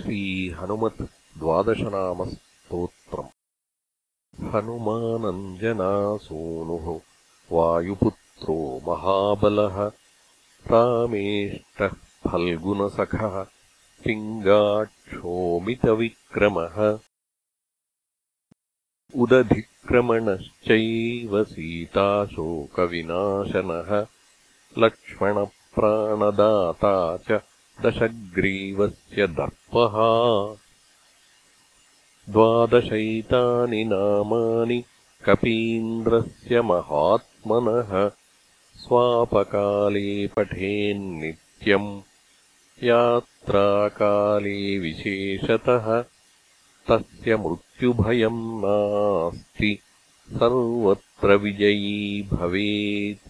श्रीहनुमत् द्वादशनामस्तोत्रम् हनुमानञ्जनासूनुः वायुपुत्रो महाबलः रामेष्टः फल्गुनसखः पिङ्गाक्षोमितविक्रमः। उदधिक्रमणश्चैव सीताशोकविनाशनः। लक्ष्मणप्राणदाता च दशग्रीवस्य दर्पः। द्वादशैतानि नामानि कपीन्द्रस्य महात्मनः। स्वापकाले पठेन्नित्यम् यात्राकाले विशेषतः। तस्य मृत्युभयम् नास्ति। सर्वत्र विजयी भवेत्